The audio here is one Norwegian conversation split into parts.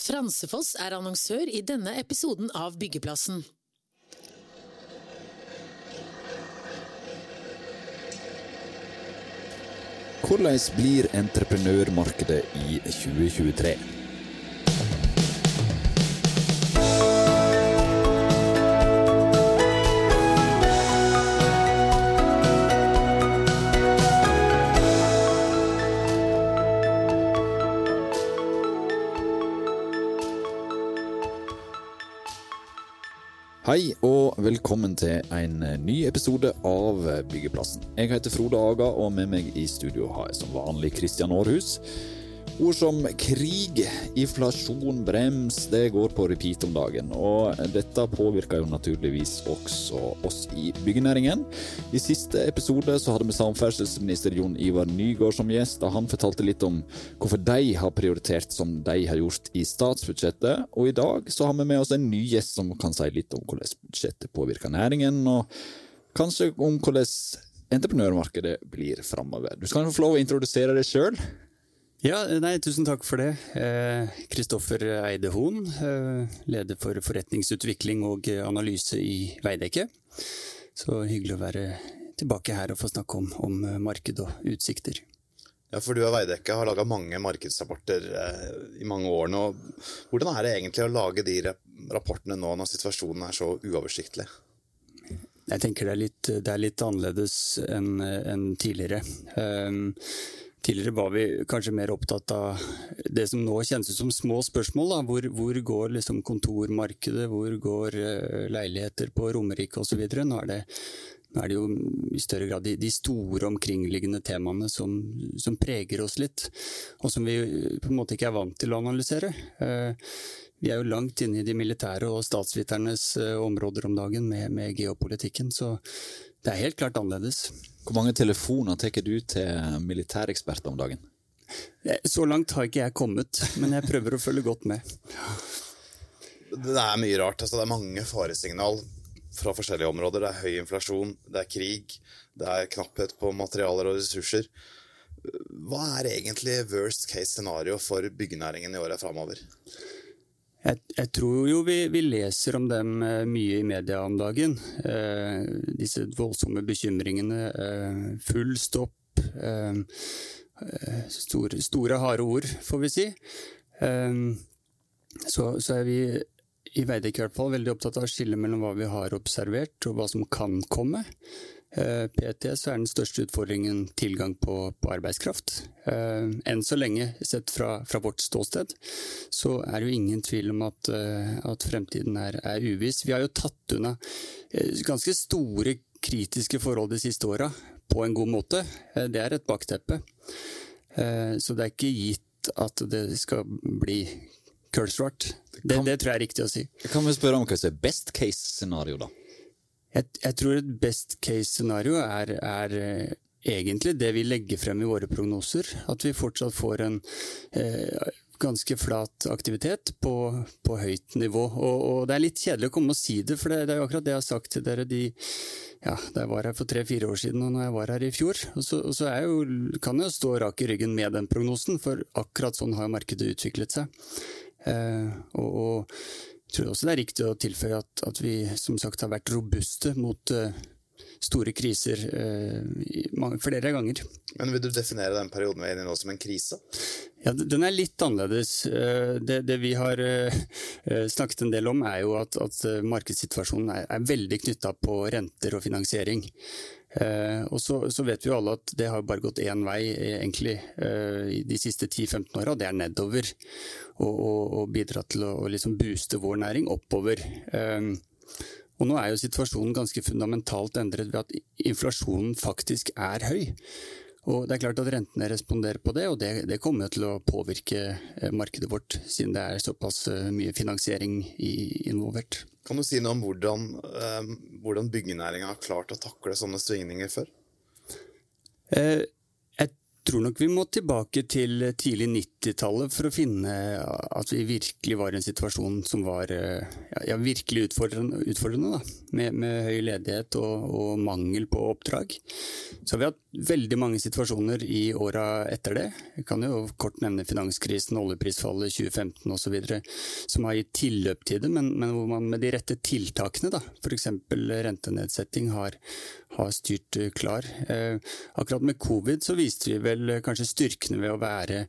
Fransefoss er annonsør i denne episoden av Byggeplassen. Hvordan blir entreprenørmarkedet i 2023? Hei og velkommen til en ny episode av Byggeplassen. Jeg heter Frode Aga, og med meg i studio har jeg som vanlig Kristian Aarhus. Ord som krig, inflasjon, brems, det går på repeat om dagen. Og dette påvirker jo naturligvis også oss i byggenæringen. I siste episode så hadde vi samferdselsminister Jon Ivar Nygård som gjest, og han fortalte litt om hvorfor de har prioritert som de har gjort i statsbudsjettet. Og i dag så har vi med oss en ny gjest som kan si litt om hvordan budsjettet påvirker næringen, og kanskje om hvordan entreprenørmarkedet blir framover. Du skal få lov å introdusere deg sjøl. Ja, nei, tusen takk for det. Kristoffer eh, Eide Hoen, eh, leder for forretningsutvikling og analyse i Veidekke. Så hyggelig å være tilbake her og få snakke om, om marked og utsikter. Ja, for du og Veidekke har laga mange markedsrapporter eh, i mange år nå. Hvordan er det egentlig å lage de rapportene nå når situasjonen er så uoversiktlig? Jeg tenker det er litt, det er litt annerledes enn en tidligere. Um, Tidligere var vi kanskje mer opptatt av det som nå kjennes ut som små spørsmål. Hvor, hvor, går liksom kontormarkedet, hvor går uh, leiligheter på Romerike osv. Nå, er nå er det jo i større grad de, de store omkringliggende temaene som, som, preger oss litt, og som vi på en måte ikke er vant til å analysere. Uh, vi er jo langt inne i de militære og statsviternes uh, områder om dagen med, med geopolitikken, så det er helt klart annerledes. Hvor mange telefoner tar du til militæreksperter om dagen? Eh, så langt har ikke jeg kommet, men jeg prøver å følge godt med. Det er mye rart. Altså, det er mange faresignal fra forskjellige områder. Det er høy inflasjon, det er krig, det er knapphet på materialer og ressurser. Hva er egentlig worst case scenario for byggenæringen i året framover? Jeg, jeg, tror jo vi, vi, leser om dem eh, mye i media om dagen. Eh, disse voldsomme bekymringene. Eh, full stopp. Eh, eh, store, store, harde ord, får vi si. Eh, så, så, er vi i Veidekke i hvert fall veldig opptatt av å skille mellom hva vi har observert, og hva som kan komme. Eh, PT så er den største utfordringen tilgang på, på arbeidskraft. Eh, enn så lenge, sett fra, fra, vårt ståsted, så er det jo ingen tvil om at, eh, at fremtiden er, er, uviss. Vi har jo tatt unna ganske store kritiske forhold de siste åra på en god måte. Det er et bakteppe. Så det er ikke gitt at det skal bli kullsvart. Det, det, tror jeg er riktig å si. Kan vi spørre om hva som er best case-scenario, da? Jeg, jeg, tror et best case scenario er, er, eh, egentlig det vi legger frem i våre prognoser. At vi fortsatt får en eh, ganske flat aktivitet på, på høyt nivå. Og, og, det er litt kjedelig å komme og si det, for det, det er jo akkurat det jeg har sagt til dere de, ja, da jeg var her for tre-fire år siden og når jeg var her i fjor. Og så, og så jo, kan jeg jo stå rak i ryggen med den prognosen, for akkurat sånn har markedet utviklet seg. Eh, og, og jeg tror også det er riktig å tilføye at, at vi som sagt har vært robuste mot uh, store kriser uh, mange, flere ganger. Men Vil du definere den perioden vi er inne i nå som en krise? Ja, Den er litt annerledes. Uh, det, det, vi har snakket en del om, er jo at, at markedssituasjonen er, er veldig knytta på renter og finansiering. Eh, og så, så, vet vi jo alle at det har bare gått én vei egentlig eh, de siste 10-15 åra, det er nedover. Og, og, og bidra til å, liksom booste vår næring oppover. Eh, og nå er jo situasjonen ganske fundamentalt endret ved at inflasjonen faktisk er høy. Og det er klart at Rentene responderer på det, og det, det kommer til å påvirke eh, markedet vårt, siden det er såpass eh, mye finansiering involvert. Kan du si noe om hvordan, eh, hvordan byggenæringa har klart å takle sånne svingninger før? Eh, jeg tror nok vi må tilbake til tidlig 90-tallet for å finne at vi virkelig var i en situasjon som var ja, virkelig utfordrende, utfordrende med, med, høy ledighet og, og, mangel på oppdrag. Så vi har hatt veldig mange situasjoner i åra etter det. Jeg kan jo kort nevne finanskrisen, oljeprisfallet 2015 osv. som har gitt tilløp til det, men, men, hvor man med de rette tiltakene, f.eks. rentenedsetting, har, har styrt klar. Eh, akkurat med covid så viste vi vel kanskje styrkene ved å være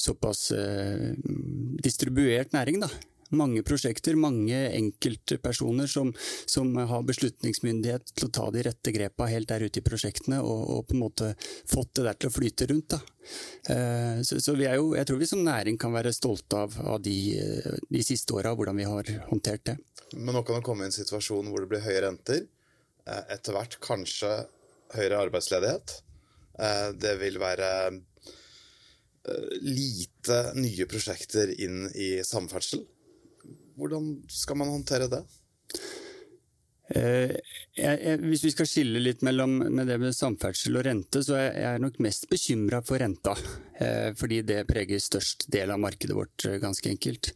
såpass eh, distribuert næring, da. Mange prosjekter, mange enkeltpersoner som, som har beslutningsmyndighet til å ta de rette grepa helt der ute i prosjektene, og, og på en måte fått det der til å flyte rundt. Eh, så, så jo, jeg tror vi som næring kan være stolte av, av de, de siste åra, hvordan vi har håndtert det. Men nå kan det komme i en situasjon hvor det blir høye renter. Eh, etter hvert kanskje høyere arbeidsledighet. Eh, det vil være lite nye prosjekter inn i samferdsel. Hvordan skal man håndtere det? Eh, jeg, jeg, hvis vi skal skille litt mellom det med samferdsel og rente, så er jeg nok mest bekymra for renta. Eh, fordi det preger størst del av markedet vårt, eh, ganske enkelt.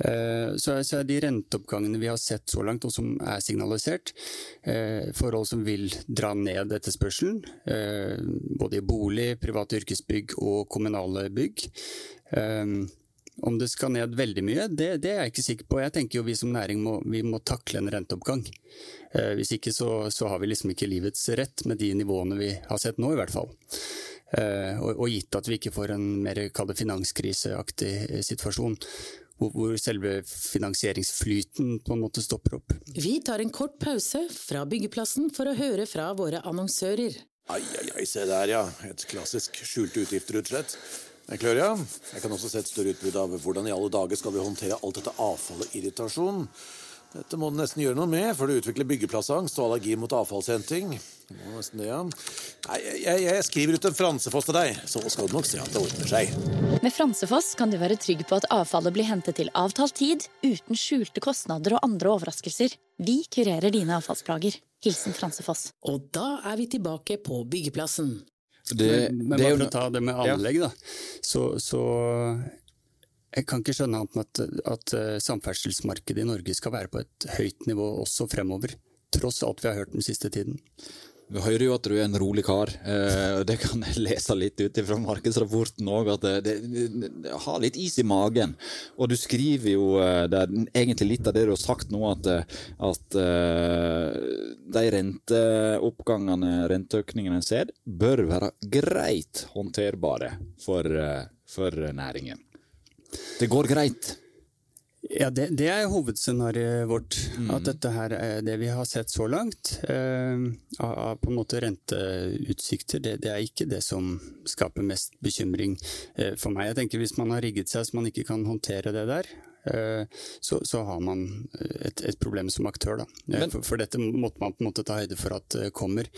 Så, så er de renteoppgangene vi har sett så langt, og som er signalisert, forhold som vil dra ned etterspørselen. Både i bolig, private yrkesbygg og kommunale bygg. Om det skal ned veldig mye, det, det, er jeg ikke sikker på. Jeg tenker jo vi som næring må, vi må takle en renteoppgang. Eh, hvis ikke så, så, har vi liksom ikke livets rett med de nivåene vi har sett nå, i hvert fall. Eh, og, og, gitt at vi ikke får en mer finanskriseaktig situasjon. Hvor, hvor selve finansieringsflyten på en måte stopper opp. Vi tar en kort pause fra byggeplassen for å høre fra våre annonsører. Ai, ai, ai, se der ja. Et klassisk skjulte utgifter-utslett. ja. Jeg kan også se et større utbrudd av hvordan i alle dager skal vi håndtere alt dette avfallet irritasjon. Dette må du nesten gjøre noe med før du utvikler byggeplassangst og allergi mot avfallshenting. Må nesten det, ja. Nei, jeg, jeg, skriver ut en Fransefoss til deg, så skal du nok se at det ordner seg. Med Fransefoss kan du være trygg på at avfallet blir hentet til avtalt tid, uten skjulte kostnader og andre overraskelser. Vi kurerer dine avfallsplager. Hilsen Fransefoss. Og da er vi tilbake på byggeplassen. Det, men, men bare for å ta det med anlegg, da. Så, så jeg kan ikke skjønne annet enn at, at eh, samferdselsmarkedet i Norge skal være på et høyt nivå også fremover. Tross alt vi har hørt den siste tiden. Vi hører jo at du er en rolig kar. Eh, det kan jeg lese litt ut fra markedsrapporten òg, at det, det, det, har litt is i magen. Og du skriver jo eh, det er egentlig litt av det du har sagt nå, at, at de renteoppgangene, renteøkningene en ser, bør være greit håndterbare for, for næringen. Det går greit. Ja, det, det, er hovedscenarioet vårt. Mm. At dette her er det vi har sett så langt eh, av på en måte renteutsikter, det, det, er ikke det som skaper mest bekymring eh, for meg. Jeg tenker Hvis man har rigget seg så man ikke kan håndtere det der, eh, så, så, har man et, et, problem som aktør. Da. Eh, Men, for, for, dette måtte man på en måte ta høyde for at det kommer.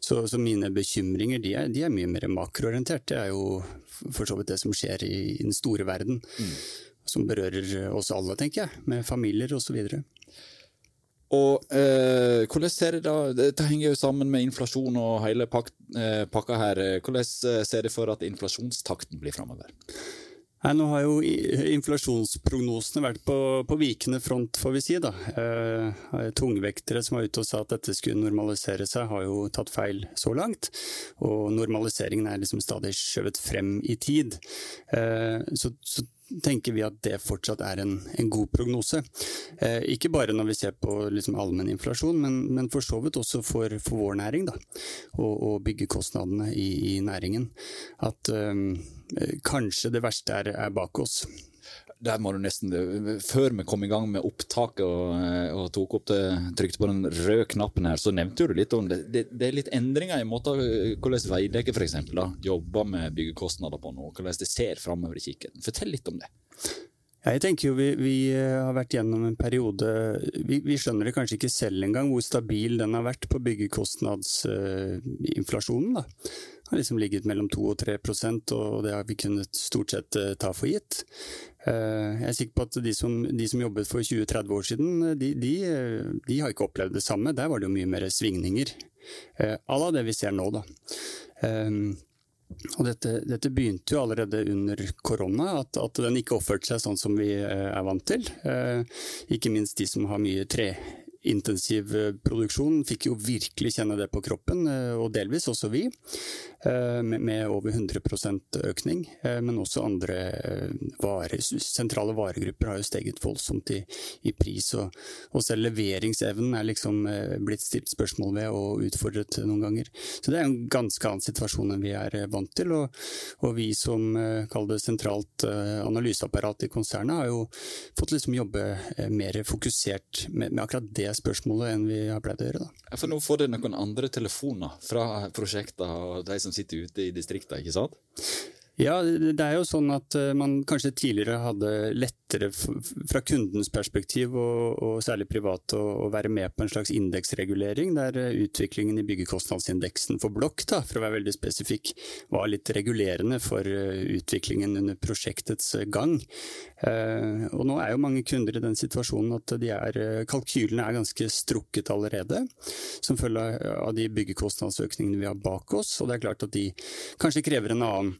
Så, så mine bekymringer de er, de er mye mer makroorientert. Det er jo for så vidt det som skjer i, i den store verden. Mm som berører oss alle, tenker jeg, med familier osv. Og eh, hvordan ser det da, Dette henger jo sammen med inflasjon og hele pak eh, pakka her. Hvordan eh, ser det for at inflasjonstakten blir framover? Nei, nå har jo inflasjonsprognosene vært på, på vikende front, får vi si. da. Eh, tungvektere som var ute og sa at dette skulle normalisere seg, har jo tatt feil så langt. Og normaliseringen er liksom stadig skjøvet frem i tid. Eh, så, så tenker vi at det fortsatt er en, en god prognose. Eh, ikke bare når vi ser på liksom allmenn inflasjon, men, men, for så vidt også for, for vår næring. Da, og, og byggekostnadene i, i, næringen. At eh, kanskje det verste er, er bak oss der må du nesten, Før vi kom i gang med opptaket og, og tok opp det, trykte på den røde knappen her, så nevnte du litt om det. Det, det er litt endringer i måten hvordan Veidekke f.eks. jobber med byggekostnader på nå. Hvordan det ser framover i kikkerten. Fortell litt om det. Jeg tenker jo vi, vi, har vært gjennom en periode vi, vi, skjønner det kanskje ikke selv engang hvor stabil den har vært på byggekostnadsinflasjonen. Uh, har liksom ligget mellom 2 og 3% og det har vi kunnet stort sett uh, ta for gitt. Uh, jeg er sikker på at de som, de som jobbet for 20-30 år siden, de, de, de, har ikke opplevd det samme. Der var det jo mye mer svingninger. à la det vi ser nå, da. Og dette, dette, begynte jo allerede under korona, at, at, den ikke oppførte seg sånn som vi er vant til. Ikke minst de som har mye tre intensiv eh, produksjon fikk jo virkelig kjenne det på kroppen, eh, og delvis også vi, eh, med over 100% økning. Men også andre vare, sentrale varegrupper har jo steget voldsomt i, i pris. Og, og, selv leveringsevnen er liksom blitt stilt spørsmål ved og utfordret noen ganger. Så det er en ganske annen situasjon enn vi er vant til. Og, og vi som kaller det sentralt analyseapparat i konsernet, har jo fått liksom jobbe mer fokusert med, med akkurat det spørsmålet enn vi har pleid å gjøre. Da. For nå får dere noen andre telefoner fra prosjekter og de som sitter ute i distriktene, ikke sant? Ja, det er jo sånn at eh, man kanskje tidligere hadde lettere fra kundens perspektiv, og, og særlig privat, å, være med på en slags indeksregulering, der eh, utviklingen i byggekostnadsindeksen for blokk, da, for å være veldig spesifikk, var litt regulerende for eh, utviklingen under prosjektets gang. Eh, og nå er jo mange kunder i den situasjonen at de er, kalkylene er ganske strukket allerede, som følge av de byggekostnadsøkningene vi har bak oss, og det er klart at de kanskje krever en annen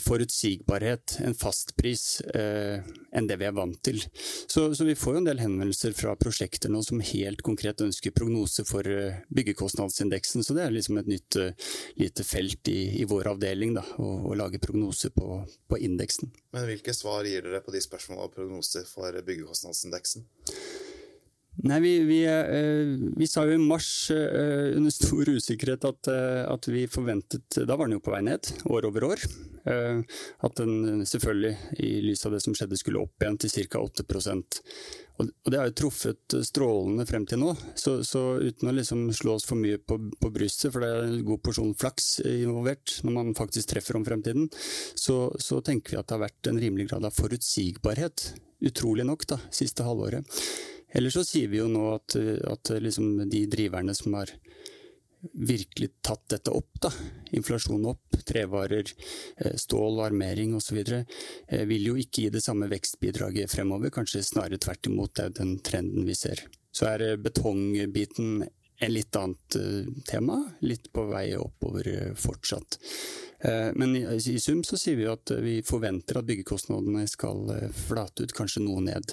forutsigbarhet, en fastpris, enn det vi er vant til. Så, så, vi får jo en del henvendelser fra prosjekter nå som helt konkret ønsker prognose for eh, byggekostnadsindeksen, så det er liksom et nytt lite felt i, i vår avdeling da, å, å lage prognoser på, på indeksen. Men hvilke svar gir dere på de spørsmålene og prognoser for byggekostnadsindeksen? Nei, vi, vi, eh, vi, sa jo i mars eh, under stor usikkerhet at, eh, at, vi forventet Da var den jo på vei ned, år over år. At den selvfølgelig, i lys av det som skjedde, skulle opp igjen til ca. 8% og, det har jo truffet strålende frem til nå. Så, så uten å liksom slå oss for mye på, på, brystet, for det er en god porsjon flaks involvert når man faktisk treffer om fremtiden, så, så tenker vi at det har vært en rimelig grad av forutsigbarhet. Utrolig nok, da, siste halvåret. Eller så sier vi jo nå at, at liksom de driverne som har virkelig tatt dette opp, da, inflasjonen opp, trevarer, eh, stål, armering osv., eh, vil jo ikke gi det samme vekstbidraget fremover, kanskje snarere tvert imot, det er den trenden vi ser. Så er eh, betongbiten en litt annet tema, litt på vei oppover fortsatt. Men i sum så sier vi at vi forventer at byggekostnadene skal flate ut, kanskje noe ned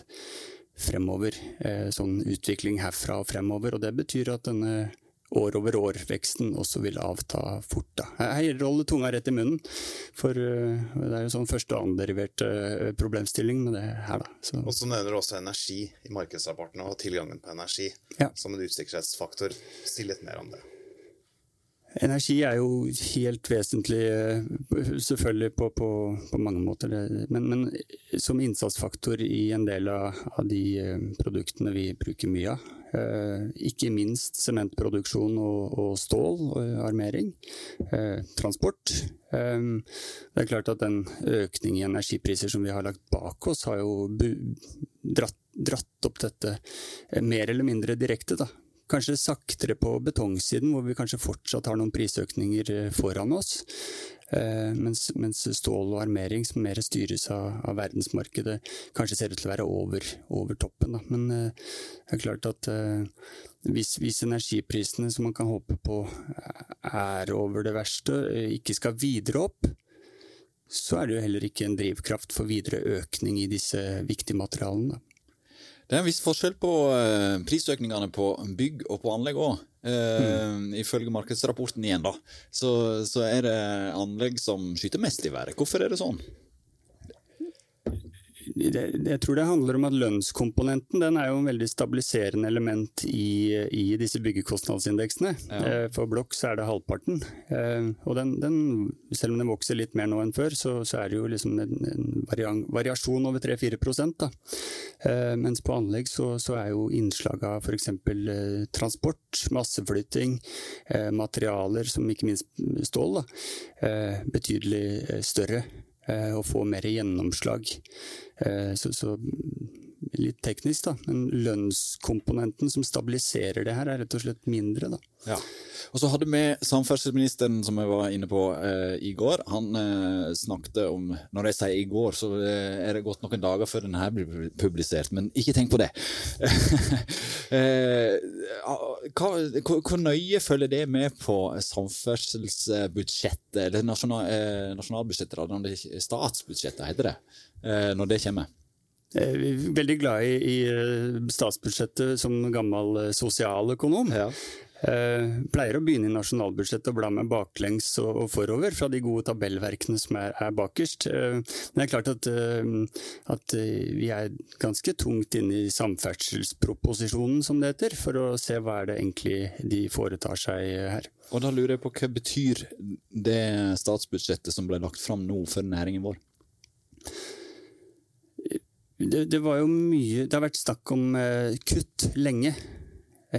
fremover. Eh, sånn utvikling herfra og fremover. Og det betyr at denne år-over-år-veksten også vil avta fort. Da. Her å holde tunga rett i munnen, for eh, det er jo sånn første- og annenderivert eh, problemstilling med det her. Da. Så. Og så nevner du også energi i markedsrapportene, og tilgangen på energi ja. som en usikkerhetsfaktor. Si litt mer om det. Energi er jo helt vesentlig, eh, selvfølgelig på, på, på mange måter, men, men, som innsatsfaktor i en del av, av, de eh, produktene vi bruker mye av. Eh, ikke minst sementproduksjon og, og, stål armering. transport. det er klart at den økning i energipriser som vi har lagt bak oss, har jo dratt, dratt opp dette mer eller mindre direkte. da Kanskje saktere på betongsiden, hvor vi kanskje fortsatt har noen prisøkninger eh, foran oss. Eh, mens, mens, stål og armering, som mer styres av, av, verdensmarkedet, kanskje ser ut til å være over, over toppen. Da. Men eh, det er klart at hvis, hvis, energiprisene som man kan håpe på er over det verste, ikke skal videre opp, så er det jo heller ikke en drivkraft for videre økning i disse viktige materialene. Da. Det er en viss forskjell på uh, prisøkningene på bygg og på anlegg òg. Uh, eh, mm. Ifølge markedsrapporten igjen, da, så, så, er det anlegg som skyter mest i været. Hvorfor er det sånn? Jeg tror det handler om at lønnskomponenten den er jo en veldig stabiliserende element i, i disse byggekostnadsindeksene. Ja. Eh, for blokk så er det halvparten. Eh, og den, den, selv om den vokser litt mer nå enn før, så, så er det jo liksom en, en variasjon over 3-4 da. Eh, mens på anlegg så, så er jo innslaget av f.eks. transport, masseflytting, materialer som ikke minst stål, da, betydelig større og få mer gjennomslag. Eh, så, så litt teknisk, da. Men lønnskomponenten som stabiliserer det her, er rett og slett mindre, da. Ja. Og så hadde vi samferdselsministeren, som jeg var inne på eh, i går. Han eh, snakket om Når jeg sier i går, så eh, er det gått noen dager før denne blir publisert, men ikke tenk på det. eh, hva, hvor nøye følger det med på samferdselsbudsjettet, eller nasjonal, eh, nasjonalbudsjettet, da, statsbudsjettet heter det, eh, når det kommer? Eh, veldig glad i, i statsbudsjettet som gammel sosialøkonom. Ja. Uh, pleier å begynne i nasjonalbudsjettet og bla meg baklengs og, og, forover fra de gode tabellverkene som er, er bakerst. Uh, men det er klart at, uh, at vi er ganske tungt inne i samferdselsproposisjonen, som det heter, for å se hva er det egentlig de foretar seg her. Og da lurer jeg på Hva betyr det statsbudsjettet som ble lagt fram nå for næringen vår? Det, det, var jo mye Det har vært snakk om kutt lenge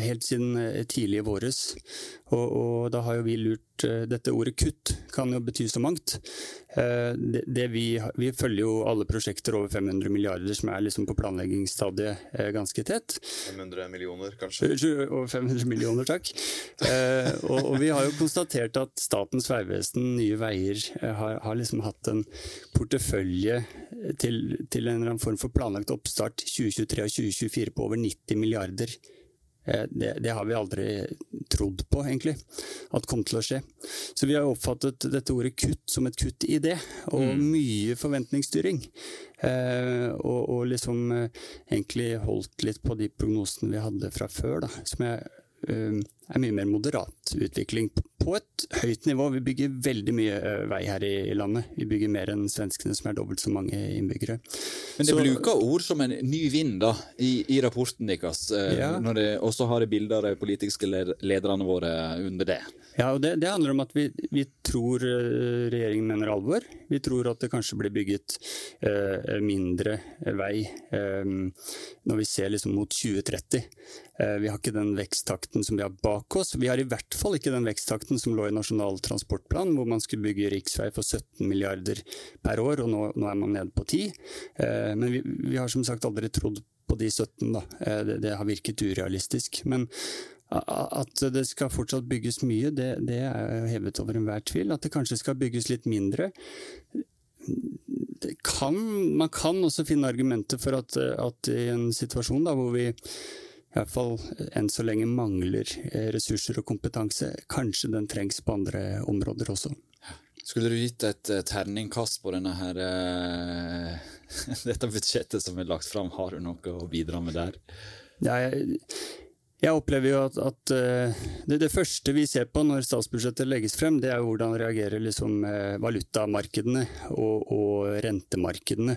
helt siden eh, tidlig i våres. Og, og, da har jo vi lurt eh, Dette ordet kutt kan jo bety så mangt. Eh, det, det vi, vi, følger jo alle prosjekter over 500 milliarder som er liksom på planleggingsstadiet ganske tett. 500 millioner, kanskje? Over 500 millioner, takk. Og, og, vi har jo konstatert at Statens vegvesen, Nye Veier, har, har, liksom hatt en portefølje til, til en eller annen form for planlagt oppstart 2023 og 2024 på over 90 milliarder det, det, har vi aldri trodd på, egentlig, at kom til å skje. Så vi har oppfattet dette ordet kutt som et kutt i det, og mm. mye forventningsstyring. Eh, og, og, liksom eh, egentlig holdt litt på de prognosene vi hadde fra før, da, som jeg eh, er mye mer moderat utvikling på et høyt nivå. Vi bygger veldig mye eh, vei her i landet. Vi bygger mer enn svenskene, som er dobbelt så mange innbyggere. Men det Så, bruker ord som en ny vind da, i, i rapporten deres, eh, ja. og så har det bilder av de politiske lederne våre under det. Ja, og det, det handler om at vi, vi, tror eh, regjeringen mener alvor. Vi tror at det kanskje blir bygget eh, mindre vei eh, når vi ser liksom mot 2030. Eh, vi har ikke den veksttakten som vi har bak bak oss. Vi har i hvert fall ikke den veksttakten som lå i Nasjonal transportplan, hvor man skulle bygge riksvei for 17 milliarder per år, og nå, nå er man nede på 10. Eh, men vi, vi, har som sagt aldri trodd på de 17, da. Eh, det, det, har virket urealistisk. Men at det skal fortsatt bygges mye, det, det er hevet over enhver tvil. At det kanskje skal bygges litt mindre. Kan, man kan også finne argumenter for at, at i en situasjon da, hvor vi i hvert fall enn så lenge mangler eh, ressurser og kompetanse. Kanskje den trengs på andre områder også. Skulle du gitt et uh, terningkast på denne her, dette budsjettet som er lagt fram, har du noe å bidra med der? Ja, jeg, jeg opplever jo at, at eh, det, det, første vi ser på når statsbudsjettet legges frem, det er hvordan reagerer liksom eh, valutamarkedene og, og, rentemarkedene.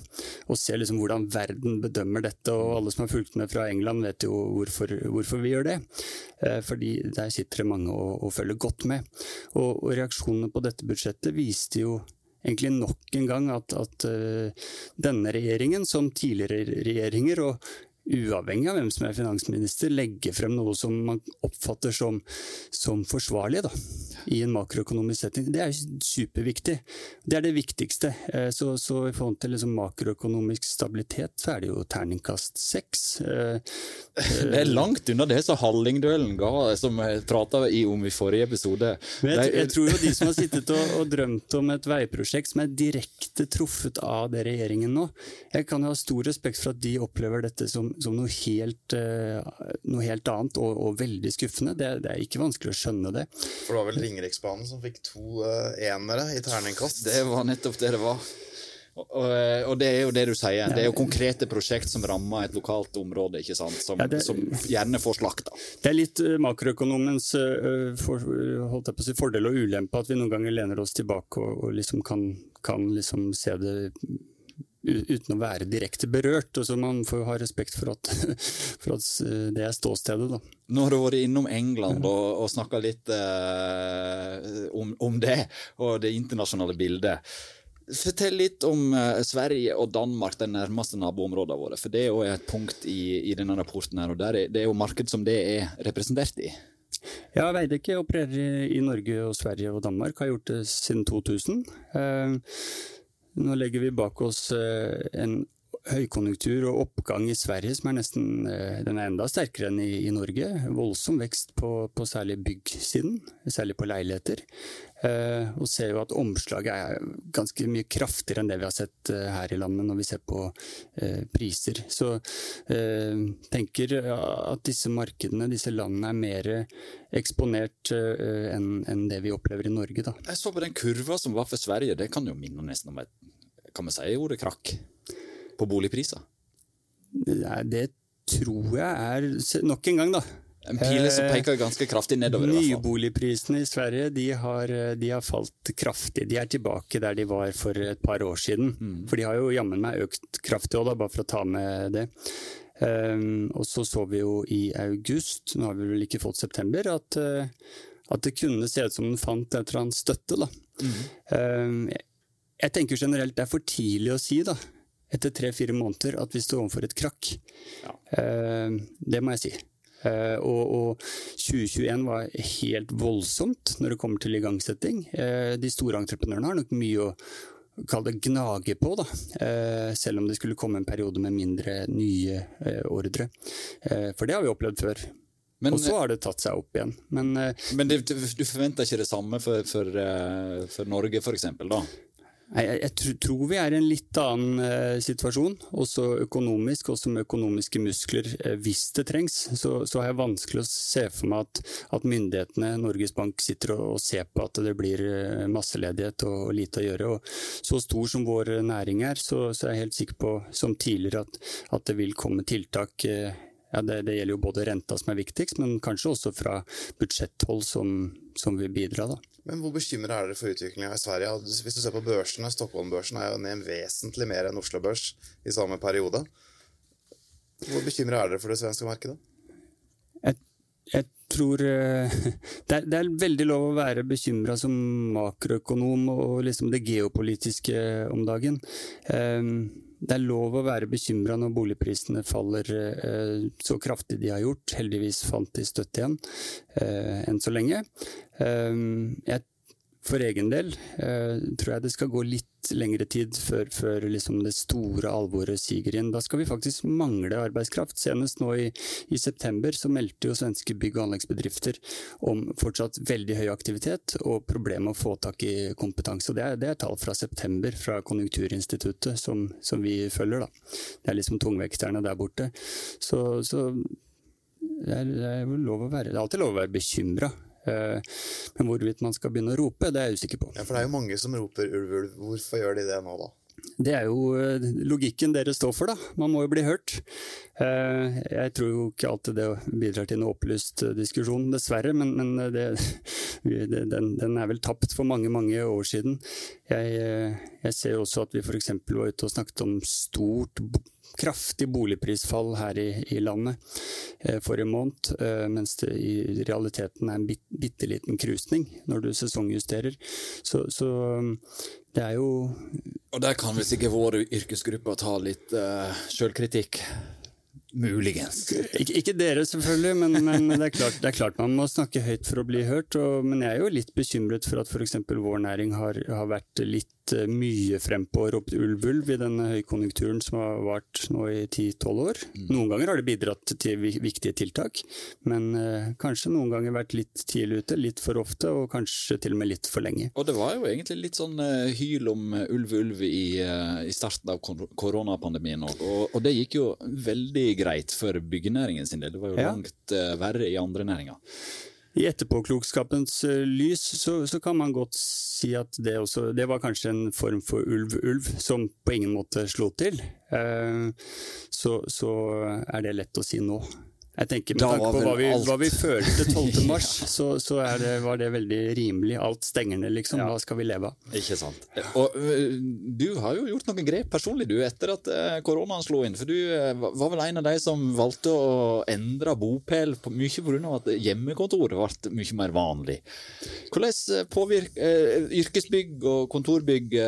Og ser liksom hvordan verden bedømmer dette. Og alle som har fulgt med fra England vet jo hvorfor, hvorfor vi gjør det. Eh, fordi der sitter det mange og, og følger godt med. Og, og reaksjonene på dette budsjettet viste jo egentlig nok en gang at, at denne regjeringen, som tidligere regjeringer, og uavhengig av hvem som er finansminister, legge frem noe som man oppfatter som, som forsvarlig da, i en makroøkonomisk setting. Det er superviktig. Det er det viktigste. Eh, så, så i forhold til liksom makroøkonomisk stabilitet, så er det jo terningkast seks. Eh, det er langt unna det som Hallingdølen ga, som jeg prata om i forrige episode. Men jeg, jeg, tror jo de som har sittet og, og drømt om et veiprosjekt som er direkte truffet av det regjeringen nå, jeg kan ha stor respekt for at de opplever dette som som noe helt, uh, noe helt annet og, og, veldig skuffende. Det, det, er ikke vanskelig å skjønne det. For det var vel Ringeriksbanen som fikk to uh, enere i terningkast? Det var nettopp det det var. Og, og, det er jo det du sier. Det er jo konkrete prosjekt som rammer et lokalt område, ikke sant? Som, ja, det, som gjerne får slakta. Det er litt makroøkonomens på å si, fordel og ulempe at vi noen ganger lener oss tilbake og, og liksom kan, kan liksom se det uten å være direkte berørt. og så Man får jo ha respekt for at, for at eh, det er ståstedet. da. Nå har du vært innom England og, og snakka litt eh, om, om, det, og det internasjonale bildet. Fortell litt om uh, Sverige og Danmark, de nærmeste naboområdene våre. For det er jo et punkt i, i denne rapporten her, og er, det er jo marked som det er representert i. Ja, Veidekke opererer i Norge og Sverige og Danmark, har gjort det siden 2000. Nå legger vi bak oss eh, en høykonjunktur og oppgang i Sverige som er nesten eh, den er enda sterkere enn i, i Norge. Voldsom vekst på, på særlig byggsiden, særlig på leiligheter. Eh, og ser jo at omslaget er ganske mye kraftigere enn det vi har sett her i landet når vi ser på priser. Så eh, tenker at disse markedene, disse landene, er mer eksponert enn en det vi opplever i Norge. Da. Jeg så på den kurva som var for Sverige, det kan jo minne nesten om et kan vi si ordet krakk på boligpriser? Det tror jeg er Nok en gang, da. En pile som Eh, peker ganske kraftig nedover. i hvert fall. Nyboligprisene i Sverige de har, de har falt kraftig. De er tilbake der de var for et par år siden. Mm. For de har jo jammen meg økt kraftig òg, bare for å ta med det. Um, og så så vi jo i august, nå har vi vel ikke fått september, at, uh, at det kunne se ut som den fant et eller annet støtte. da. Mm. Um, jeg, tenker generelt det er for tidlig å si, da, etter tre-fire måneder, at vi står overfor et krakk. Ja. Um, det må jeg si. Eh, og, og 2021 var helt voldsomt når det kommer til igangsetting. Eh, de store entreprenørene har nok mye å kalle det gnage på, da. Eh, selv om det skulle komme en periode med mindre nye eh, ordre. Eh, for det har vi opplevd før. Men, og så har det tatt seg opp igjen. Men eh, men det, du forventer ikke det samme for, for, eh, for Norge, for eksempel, da? Nei, Jeg, jeg tr- tror vi er i en litt annen eh, situasjon, også økonomisk, også med økonomiske muskler. Eh, hvis det trengs, så, så har jeg vanskelig å se for meg at, at myndighetene, Norges Bank, sitter og, og ser på at det blir eh, masseledighet og, og lite å gjøre. Og så stor som vår næring er, så, så er jeg helt sikker på, som tidligere, at, at det vil komme tiltak. Eh, ja, det, det gjelder jo både renta som er viktigst, men kanskje også fra budsjetthold som, som vil bidra. da. Men hvor bekymra er dere for utviklinga i Sverige? Hvis du ser på børsene, Stockholm-børsen er jo ned vesentlig mer enn Oslo Børs i samme periode. Hvor bekymra er dere for det svenske markedet? Jeg, jeg tror eh, det er, det er veldig lov å være bekymra som makroøkonom og liksom det geopolitiske om dagen. Eh, Det er lov å være bekymra når boligprisene faller eh, så kraftig de har gjort. Heldigvis fant de støtte igjen, enn så lenge. Jeg for egen del eh, tror jeg det skal gå litt lengre tid før, før liksom det store alvoret siger inn. Da skal vi faktisk mangle arbeidskraft. Senest nå i, i september så meldte jo svenske bygg- og anleggsbedrifter om fortsatt veldig høy aktivitet og problemer med å få tak i kompetanse. Det, er, det er tall fra september fra Konjunkturinstituttet som, som vi følger. Da. Det er liksom tungvekterne der borte. Så, så det er, det er lov å være, det er alltid lov å være bekymra. Men hvorvidt man skal begynne å rope, det er jeg usikker på. Ja, For det er jo mange som roper ulv, ulv. Hvorfor gjør de det nå, da? Det er jo eh, logikken dere står for, da. Man må jo bli hørt. Eh, Jeg tror jo ikke alltid det bidrar til en opplyst eh, diskusjon, dessverre, men, men det, den, den er vel tapt for mange, mange år siden. Jeg, eh, jeg ser jo også at vi f.eks. var ute og snakket om stort kraftig boligprisfall her i, i landet eh, forrige måned, eh, mens det i realiteten er en bit, bitte liten krusning når du sesongjusterer. Så, så um, det er jo Og der kan visst sikkert vår yrkesgruppe ta litt uh, sjølkritikk. Muligens. Ikke, ikke dere, selvfølgelig, men, men det, er klart, det er klart man må snakke høyt for å bli hørt. Og, men jeg er jo litt bekymret for at f.eks. vår næring har, har vært litt eh, mye frempå og ropt ulv, ulv i den høykonjunkturen som har vart nå i 10-12 år. Noen ganger har det bidratt til viktige tiltak, men eh, kanskje noen ganger vært litt tidlig ute, litt for ofte, og kanskje til og med litt for lenge. Og det var jo egentlig litt sånn eh, hyl om ulv, ulv i, i starten av kor- koronapandemien òg. Og, og det gikk jo veldig greit for byggenæringen sin del. Det var jo Ja. langt eh, verre i andre næringer. I etterpåklokskapens eh, lys så, så kan man godt si at det også Det var kanskje en form for ulv-ulv som på ingen måte slo til. Eh, så, så er det lett å si nå. Jeg tenker Med tanke på hva vi, hva vi følte 12. mars, så, så er det, var det veldig rimelig. Alt stenger ned, liksom. Hva skal vi leve av? Ikke sant. Og øh, du har jo gjort noen grep personlig du, etter at øh, koronaen slo inn. For du øh, var vel en av de som valgte å endre bopel på, mye pga. at hjemmekontoret ble mye mer vanlig. Hvordan påvirker yrkesbygg og kontorbygg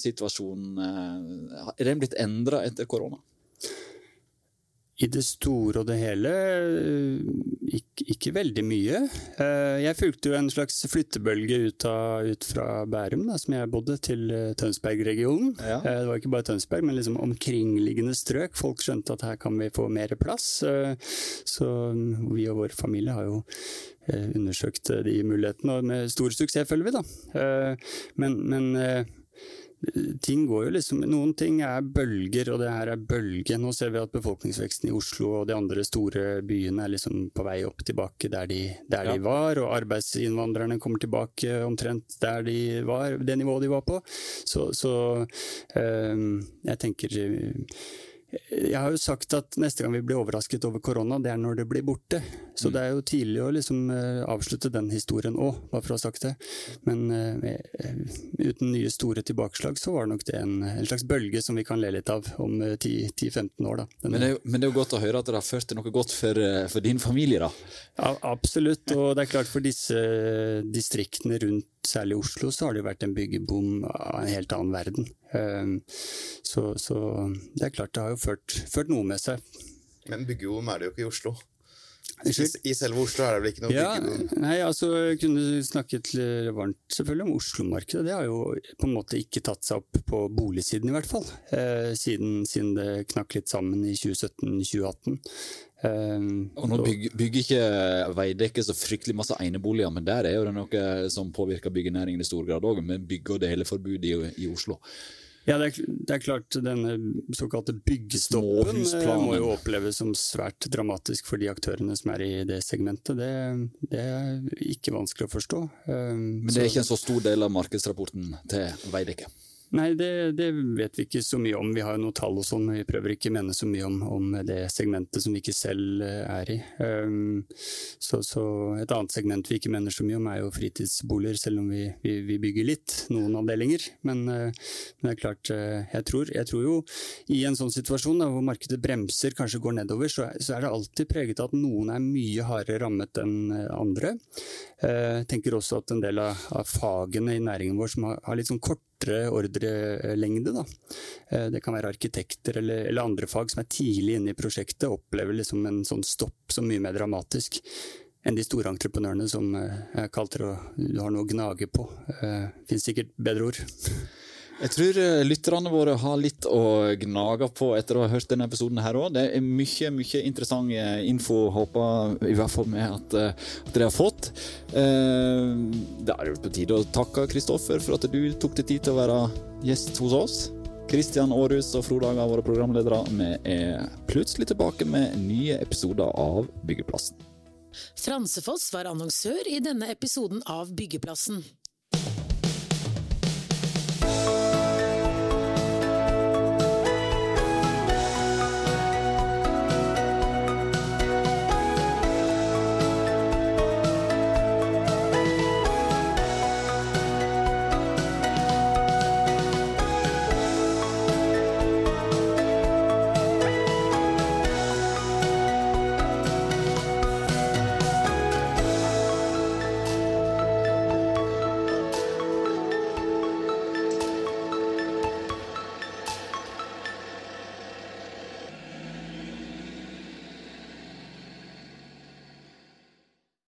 situasjonen? øh, er den blitt endra etter korona? I det store og det hele ikke, ikke veldig mye. Jeg fulgte jo en slags flyttebølge ut, av, ut fra Bærum, da, som jeg bodde, til Tønsberg-regionen. Ja. Det var ikke bare Tønsberg, men liksom omkringliggende strøk. Folk skjønte at her kan vi få mer plass. Så vi og vår familie har jo undersøkt de mulighetene, og med stor suksess, følger vi, da. Men, men ting går jo liksom Noen ting er bølger, og det her er bølge. Nå ser vi at befolkningsveksten i Oslo og de andre store byene er liksom på vei opp tilbake der de, der ja. de var, og arbeidsinnvandrerne kommer tilbake omtrent der de var, det nivået de var på. Så, så øh, jeg tenker jeg har jo sagt at neste gang vi blir overrasket over korona, det er når det blir borte. Så mm. det er jo tidlig å liksom uh, avslutte den historien òg, bare for å ha sagt det. Men uh, uten nye store tilbakeslag, så var det nok det en, en, slags bølge som vi kan le litt av om uh, eh, 10-15 år, da. Men det, er, men det, er jo godt å høre at det har ført til noe godt for, for din familie, da? Ja, absolutt. Og det er klart for disse distriktene rundt særlig i Oslo, så har det jo vært en byggeboom av en helt annen verden. Ehm, så, så det er klart det har jo ført, ført noe med seg. Men byggebom er det jo ikke i Oslo? I, selve Oslo er det vel ikke noe ja, byggeboom? Nei, altså jeg kunne snakket varmt selvfølgelig om Oslo-markedet. Det har jo på en måte ikke tatt seg opp på boligsiden i hvert fall. Eh, siden, siden, det knakk litt sammen i 2017-2018. Eh, og nå bygger, bygger ikke Veidekke så fryktelig masse eneboliger, men der er jo det noe som påvirker byggenæringen i stor grad òg, med bygge- og deleforbud i, i Oslo. Ja, det er, det er, klart denne såkalte byggestoppen eh, må jo oppleves som svært dramatisk for de aktørene som er i det segmentet. Det, det er ikke vanskelig å forstå. Um, men det er ikke en så stor del av markedsrapporten til Veidekke? Nei, det, det, vet vi ikke så mye om. Vi har jo noen tall og sånn, men vi prøver ikke å mene så mye om, om, det segmentet som vi ikke selv eh, er i. Um, så, så, et annet segment vi ikke mener så mye om, er jo fritidsboliger, selv om vi, vi, vi bygger litt, noen avdelinger. Men, uh, men, det er klart, uh, jeg, tror, jeg tror, jo i en sånn situasjon da, hvor markedet bremser, kanskje går nedover, så, så, er det alltid preget av at noen er mye hardere rammet enn andre. Jeg uh, tenker også at en del av, av fagene i næringen vår som har, har litt sånn kort kortere ordrelengde. Da. Eh, det kan være arkitekter eller, eller, andre fag som er tidlig inne i prosjektet, opplever liksom en sånn stopp som mye mer dramatisk enn de store entreprenørene som eh, jeg kalte det du har noe å gnage på. det Fins sikkert bedre ord. Jeg tror eh, lytterne våre har litt å gnage på etter å ha hørt denne episoden her òg. Det er mye mye interessant eh, info, håper i hvert fall med at, eh, at dere har fått. Det er jo på tide å takke Kristoffer for at du tok deg tid til å være gjest hos oss. Kristian Aarhus og Frode Haga, våre programledere, vi er plutselig tilbake med nye episoder av Byggeplassen. Fransefoss var annonsør i denne episoden av Byggeplassen.